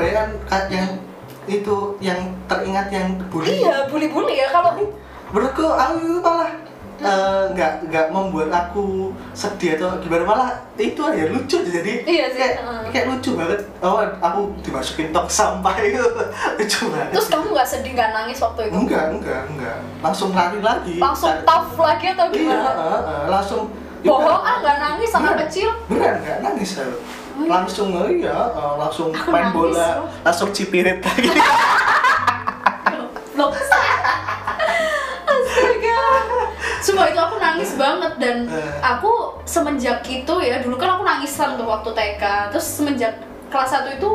kebanyakan ka- yang itu yang teringat yang bully. Iya bully-bully ya kalau menurutku aku itu malah eh, nggak nggak membuat aku sedih atau gimana malah itu aja lucu jadi. Iya sih, kayak, heeh. kayak lucu banget. Oh aku dimasukin tong sampah itu lucu banget. Terus kamu nggak sedih nggak nangis waktu itu? Enggak enggak enggak. Langsung lari lagi. Langsung Cari- tough lagi atau iya gimana? heeh, heeh, langsung bohong ah nggak nangis Beneran. kecil? beneran nggak nangis Oh, iya. langsung oh iya eh, langsung Aku main bola loh. langsung cipirit lagi Loh. Astaga. Sumpah itu aku nangis banget dan Eh. aku semenjak itu ya dulu kan aku nangisan tuh waktu TK terus semenjak kelas 1 itu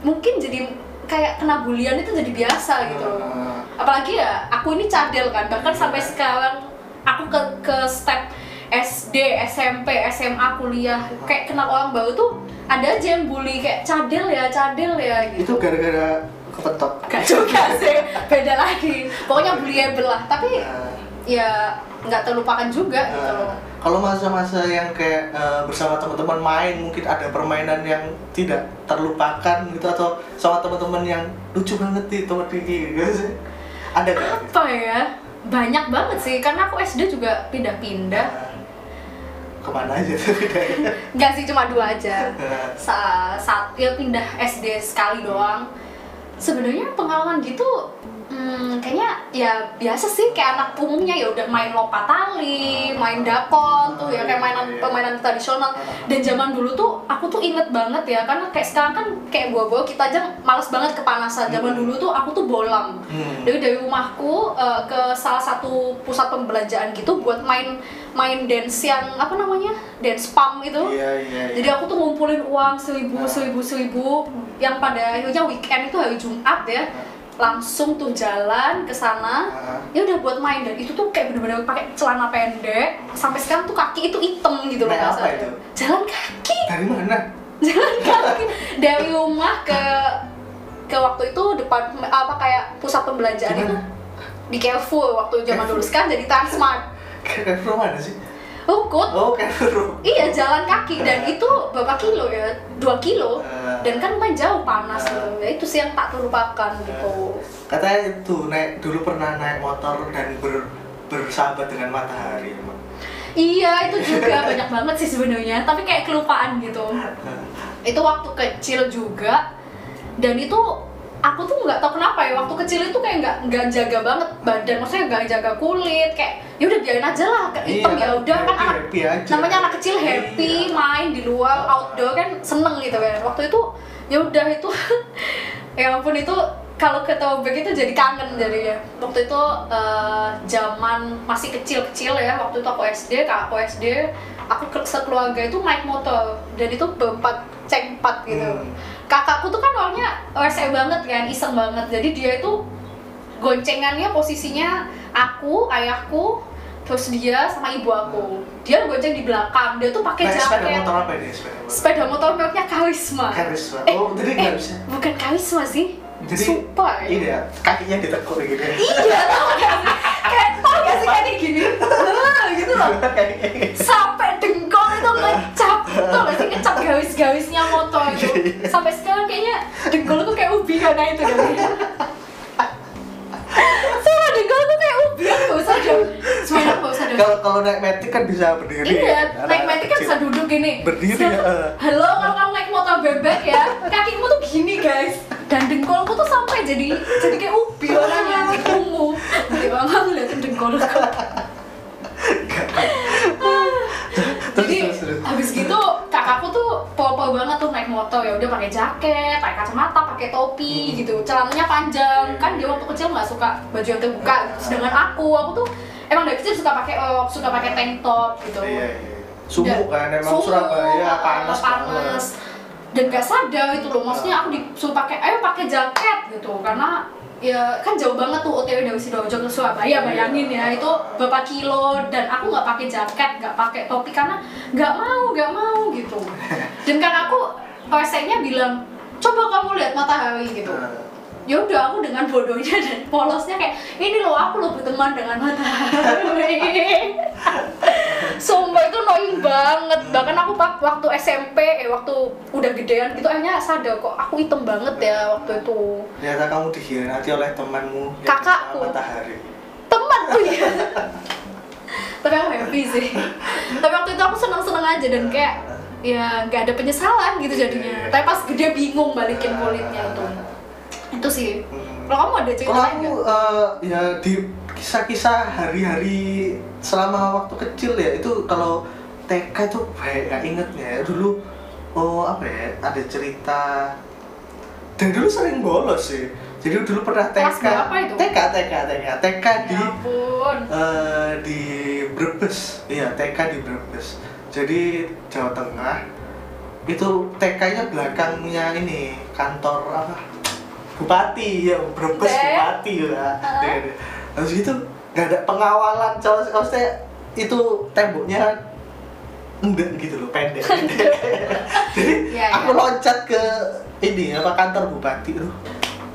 mungkin jadi kayak kena bulian itu jadi biasa gitu Eh. apalagi ya aku ini cadel kan bahkan sampai sekarang aku ke ke step SD, SMP, SMA, kuliah kayak kenal orang baru tuh ada aja yang bully kayak cadel ya, cadel ya itu gitu. gara-gara kepetok Gak juga sih, beda lagi. Pokoknya bullyable lah, tapi Eh, ya nggak terlupakan juga gitu eh, loh. kalau masa-masa yang kayak eh, bersama teman-teman main mungkin ada permainan yang tidak terlupakan gitu atau sama teman-teman yang lucu banget nih teman Diki gitu sih ada gak? Apa ya? Banyak banget sih, karena aku SD juga pindah-pindah. Eh, ke mana aja tuh sih, cuma dua aja. Eh, Sa saat ya pindah SD sekali doang. Sebenarnya pengalaman gitu Hmm, kayaknya ya biasa sih kayak anak umumnya ya udah main lompat tali, main dakon tuh ya kayak mainan permainan tradisional. Dan zaman dulu tuh aku tuh inget banget ya karena kayak sekarang kan kayak gua-gua kita aja males banget kepanasan. Zaman dulu tuh aku tuh bolang. Hmm. Jadi dari rumahku eh, ke salah satu pusat pembelanjaan gitu buat main main dance yang apa namanya dance pump itu. Iya iya. iya. Jadi aku tuh ngumpulin uang seribu, seribu, seribu yang pada akhirnya weekend itu hari Jumat ya langsung tuh jalan ke sana. Ah. ya udah buat main dan itu tuh kayak bener-bener pakai celana pendek. Sampai sekarang tuh kaki itu hitam gitu loh apa itu? jalan kaki. Dari mana? jalan kaki. Dari rumah ke ke waktu itu depan apa kayak pusat pembelanjaan itu. Di Carrefour waktu zaman dulu. Sekarang jadi Transmart. Kayak mana sih? Rungkut Oh kayak Iya jalan kaki dan itu berapa kilo ya? 2 kilo Eh. dan kan lumayan jauh panas loh. Ya itu sih yang tak terlupakan gitu. Katanya itu naik dulu pernah naik motor dan ber, bersahabat dengan matahari emang. Iya itu juga banyak banget sih sebenarnya tapi kayak kelupaan gitu. Itu waktu kecil juga dan itu aku tuh nggak tahu kenapa ya waktu kecil itu kayak nggak nggak jaga banget badan maksudnya nggak jaga kulit kayak ya udah biarin aja lah hitam Iya, ya udah kan anak happy aja. namanya anak kecil happy Iya. main di luar outdoor kan seneng gitu kan waktu itu ya udah itu ya ampun itu kalau ke throwback itu jadi kangen jadinya waktu itu eh, zaman masih kecil-kecil ya waktu itu aku SD kak aku SD aku ke sekeluarga itu naik motor dan itu berempat cek empat gitu Hmm. Kakakku tuh kan orangnya rese banget kan iseng banget. Jadi dia itu goncengannya posisinya aku ayahku terus dia sama ibu aku. Dia gonceng di belakang. Dia tuh pakai sepeda jaket. motor apa ini sepeda motor? sepeda motor mereknya Karisma Karisma. Eh, Oh, jadi nggak bisa. bukan Karisma sih. Jadi Super ini ya kakinya ditekuk gitu ya. iya tau gak sih? Kayak tau gak sih kayak gini? Gitu loh. Sampai ngecap tau gak sih ngecap gawis-gawisnya motor itu sampai sekarang kayaknya dengkol tuh kayak ubi karena itu kan sama dengkol tuh kayak ubi aku gak usah dong sebenarnya gak usah dong Kalau kalau naik metik kan bisa berdiri. Iya, Anak-anak naik metik kan bisa duduk gini. Berdiri, ya. Halo, kalau kamu naik motor bebek ya, kakimu tuh gini guys. Dan dengkolku tuh sampai jadi jadi kayak ubi warnanya ungu. Nanti bangga ngeliatin dengkolku. Jadi habis gitu kakakku tuh popo banget tuh naik motor ya udah pakai jaket, pakai kacamata, pakai topi Hmm. gitu. Celananya panjang kan dia waktu kecil nggak suka baju yang terbuka. Gitu. Sedangkan aku, aku tuh emang dari kecil suka pakai rok, suka pakai tank top gitu. Iya, iya. Dan- kan emang Suhu, Surabaya uh, panas panas dan gak sadar itu loh maksudnya aku disuruh pakai ayo pakai jaket gitu karena ya kan jauh banget tuh OTW dari sidoarjo ke Surabaya bayangin ya itu berapa kilo dan aku nggak pakai jaket nggak pakai topi karena nggak mau nggak mau gitu. Dan kan aku resenya bilang coba kamu lihat matahari gitu. Nah, ya udah aku dengan bodohnya dan polosnya kayak ini loh aku loh berteman dengan matahari Sumpah itu annoying banget. Bahkan aku pak waktu SMP, eh waktu udah gedean gitu akhirnya sadar kok aku hitam banget ya waktu itu. Ternyata kamu dikhianati oleh temanmu Kakakku. matahari. Teman tuh ya. Tapi aku happy sih. Tapi waktu itu aku seneng-seneng aja dan kayak ya nggak ada penyesalan gitu jadinya. Tapi pas gede bingung balikin kulitnya itu. Itu sih. Hmm. Kalau kamu ada cerita Kalau lain aku nggak? eh, ya di kisah-kisah hari-hari selama waktu kecil ya itu kalau TK itu baik nggak ingetnya ya. Dulu oh apa ya ada cerita. Dan dulu sering bolos sih. Jadi dulu pernah TK? TK TK TK TK di Ya eh, di Brebes. Iya TK di Brebes. Jadi Jawa Tengah itu TK-nya belakangnya ini kantor apa? Bupati ya Brebes bupati ya Heeh. Iya, iya. habis itu nggak ada pengawalan cowok maksudnya itu temboknya enggak gitu loh pendek. Jadi Iya, aku iya. loncat ke ini apa kantor bupati tuh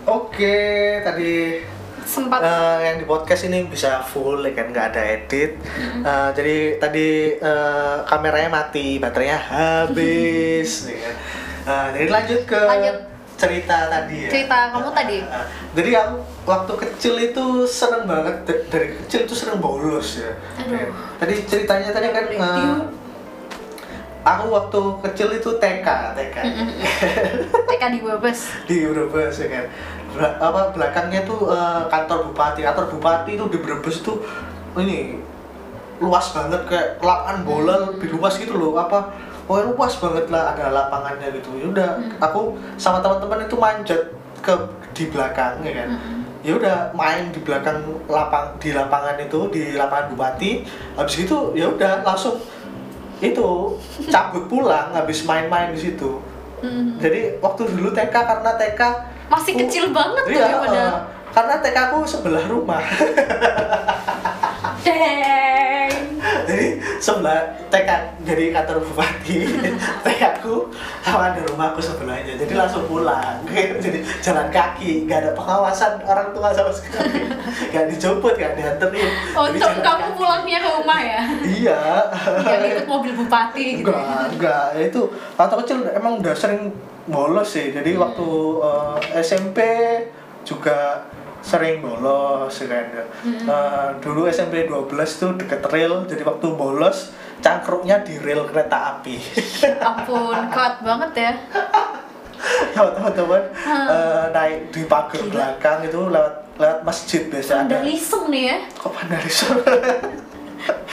oke tadi Sempat. Eh, yang di podcast ini bisa full ya kan? Nggak ada edit. Eh, jadi tadi eh, kameranya mati baterainya habis ya kan. Eh, jadi lanjut ke Lanjut. Cerita tadi ya? Cerita kamu tadi. Eh, jadi aku waktu kecil itu seneng banget Da- dari kecil itu seneng bolos ya. Aduh. Tadi ceritanya tadi kan eh, diu. aku waktu kecil itu TK TK TK di Brebes. di Brebes ya kan. Bela- apa belakangnya tuh eh, kantor bupati. Kantor bupati itu di Brebes itu ini luas banget kayak lapangan bola lebih luas gitu loh. Apa pokoknya luas banget lah ada lapangannya gitu ya udah aku sama teman-teman itu manjat ke di belakang ya kan ya udah main di belakang lapang di lapangan itu di lapangan bupati habis itu ya udah langsung itu cabut pulang habis main-main di situ Mm. jadi waktu dulu TK karena TK Masih aku- kecil banget tuh iya, ya padahal. eh, karena TK aku sebelah rumah. Jadi sebelah TK jadi kantor bupati TK aku sama ada rumahku sebelahnya jadi langsung pulang jadi jalan kaki nggak ada pengawasan orang tua sama sekali nggak dijemput nggak dianterin Oh, Jadi untuk jalan kamu kaki. pulangnya ke rumah ya? iya Yang ikut mobil bupati gitu. enggak enggak Ya itu waktu kecil emang udah sering bolos sih jadi Hmm. waktu eh, SMP juga sering bolos ya kan Hmm. Eh, dulu SMP 12 tuh deket rel jadi waktu bolos cangkruknya di rel kereta api Ampun, kuat banget ya. Sama teman-teman Hmm. eh, naik di pagar belakang itu lewat lewat masjid biasa ada Vandalisme nih ya. kok vandalisme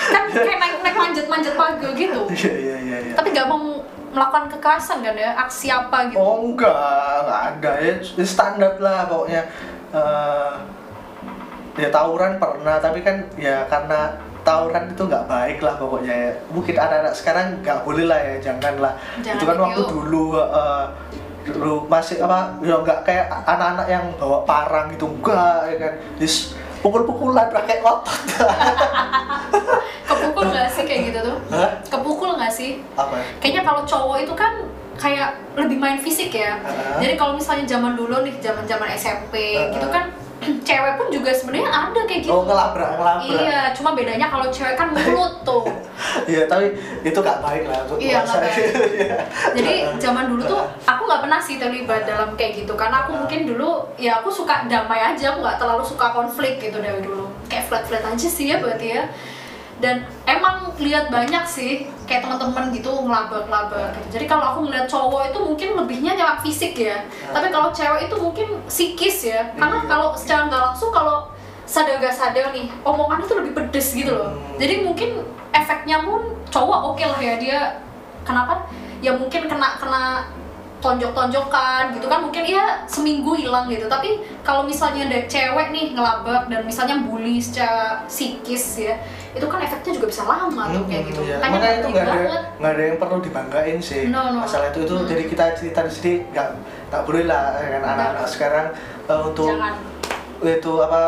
Kan kayak naik naik manjat-manjat pagar gitu. iya iya iya iya. Tapi nggak mau melakukan kekerasan kan ya? Aksi apa gitu? Oh enggak, enggak ada ya ya standar lah pokoknya eh ya tawuran pernah tapi kan ya karena tawuran itu nggak baik lah pokoknya ya. mungkin anak-anak sekarang nggak boleh lah ya jangan lah Jangan itu kan waktu yuk. dulu eh, dulu masih apa ya nggak kayak anak-anak yang bawa parang gitu enggak ya kan Just pukul-pukulan pakai otot Kepukul nggak sih kayak gitu tuh? Hah? Kepukul nggak sih? apa ya? Kayaknya kalau cowok itu kan kayak lebih main fisik ya. Heeh. Jadi kalau misalnya zaman dulu nih, zaman-zaman SMP Heeh. gitu kan cewek pun juga sebenarnya ada kayak gitu. oh ngelabrak ngelabrak Iya, cuma bedanya kalau cewek kan mulut tuh. Iya, tapi itu nggak baik lah untuk Iya, puasa. baik. Iya. Jadi zaman dulu tuh aku nggak pernah sih terlibat dalam kayak gitu karena aku mungkin dulu ya aku suka damai aja, aku nggak terlalu suka konflik gitu dari dulu. Kayak flat-flat aja sih ya berarti ya. Dan emang lihat banyak sih kayak teman-teman gitu ngelabrak-labrak gitu. Jadi kalau aku ngeliat cowok itu mungkin lebihnya nyerang fisik ya. Tapi kalau cewek itu mungkin psikis ya. Karena Iya. kalau secara nggak langsung kalau sadar gak sadar nih omongan itu lebih pedes gitu loh Hmm. jadi mungkin efeknya pun cowok oke lah ya dia kenapa ya mungkin kena kena tonjok-tonjokan gitu kan mungkin ya seminggu hilang gitu tapi kalau misalnya ada cewek nih ngelabrak dan misalnya bully secara psikis ya itu kan efeknya juga bisa lama tuh kayak gitu Iya. Makanya itu nggak ada nggak ada yang perlu dibanggain sih. No, no. Masalah itu itu Hmm. jadi kita cerita di sini nggak nggak boleh lah kan anak-anak sekarang eh, untuk jangan itu apa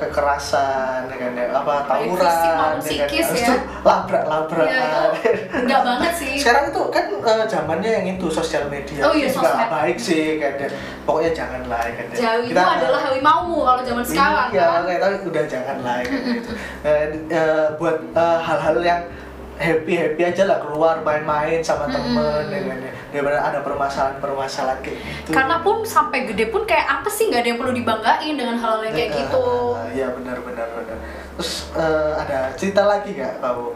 kekerasan ya, apa tawuran ya kan. psikis ya. itu labrak-labrak. Iya, itu nggak banget sih sekarang itu kan eh, zamannya yang itu sosial media Oh iya, itu juga baik sih kan ya. pokoknya jangan lah ya kan ya. jauhimu adalah harimaumu kalau zaman sekarang iya kan udah jangan lah ya kan gitu. Eh, eh, buat hal-hal yang happy happy aja lah keluar main-main sama temen ya kan ya. daripada ada permasalahan-permasalahan kayak gitu karena pun sampai gede pun kayak apa sih nggak ada yang perlu dibanggain dengan hal-hal yang kayak Ah, gitu iya benar benar benar terus eh, ada cerita lagi nggak kamu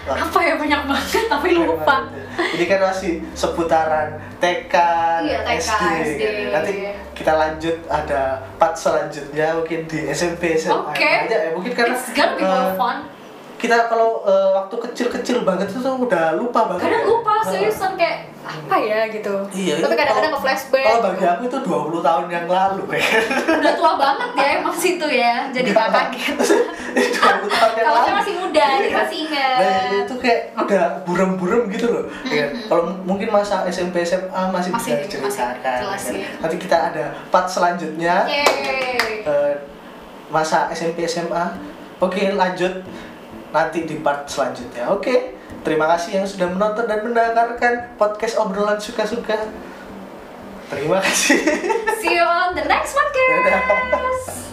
apa ya banyak banget tapi lupa Ini kan masih seputaran TK, Iya, TK, SD. SD. Nanti kita lanjut ada part selanjutnya mungkin di SMP SMA Oke. aja ya. Mungkin karena it's gonna be more eh, fun kita kalau eh, waktu kecil-kecil banget itu tuh udah lupa banget. kadang ya. lupa seriusan kayak apa ya gitu Iya, tapi kadang-kadang nge flashback Kalau bagi aku itu 20 tahun yang lalu ya udah tua banget ya emang situ ya jadi gak kaget 20 tahun yang kalau lalu. saya masih muda jadi Iya. masih ingat Nah, itu kayak udah burem-burem gitu loh. Ya, Kalau mungkin masa SMP SMA masih, Masih, bisa masih diceritakan. jelas ya kan. sih. Nanti kita ada part selanjutnya Yeay. eh, masa SMP SMA. Oke, lanjut nanti di part selanjutnya. Oke. Terima kasih yang sudah menonton dan mendengarkan podcast obrolan suka-suka. Terima kasih. see you on the next podcast Dadah.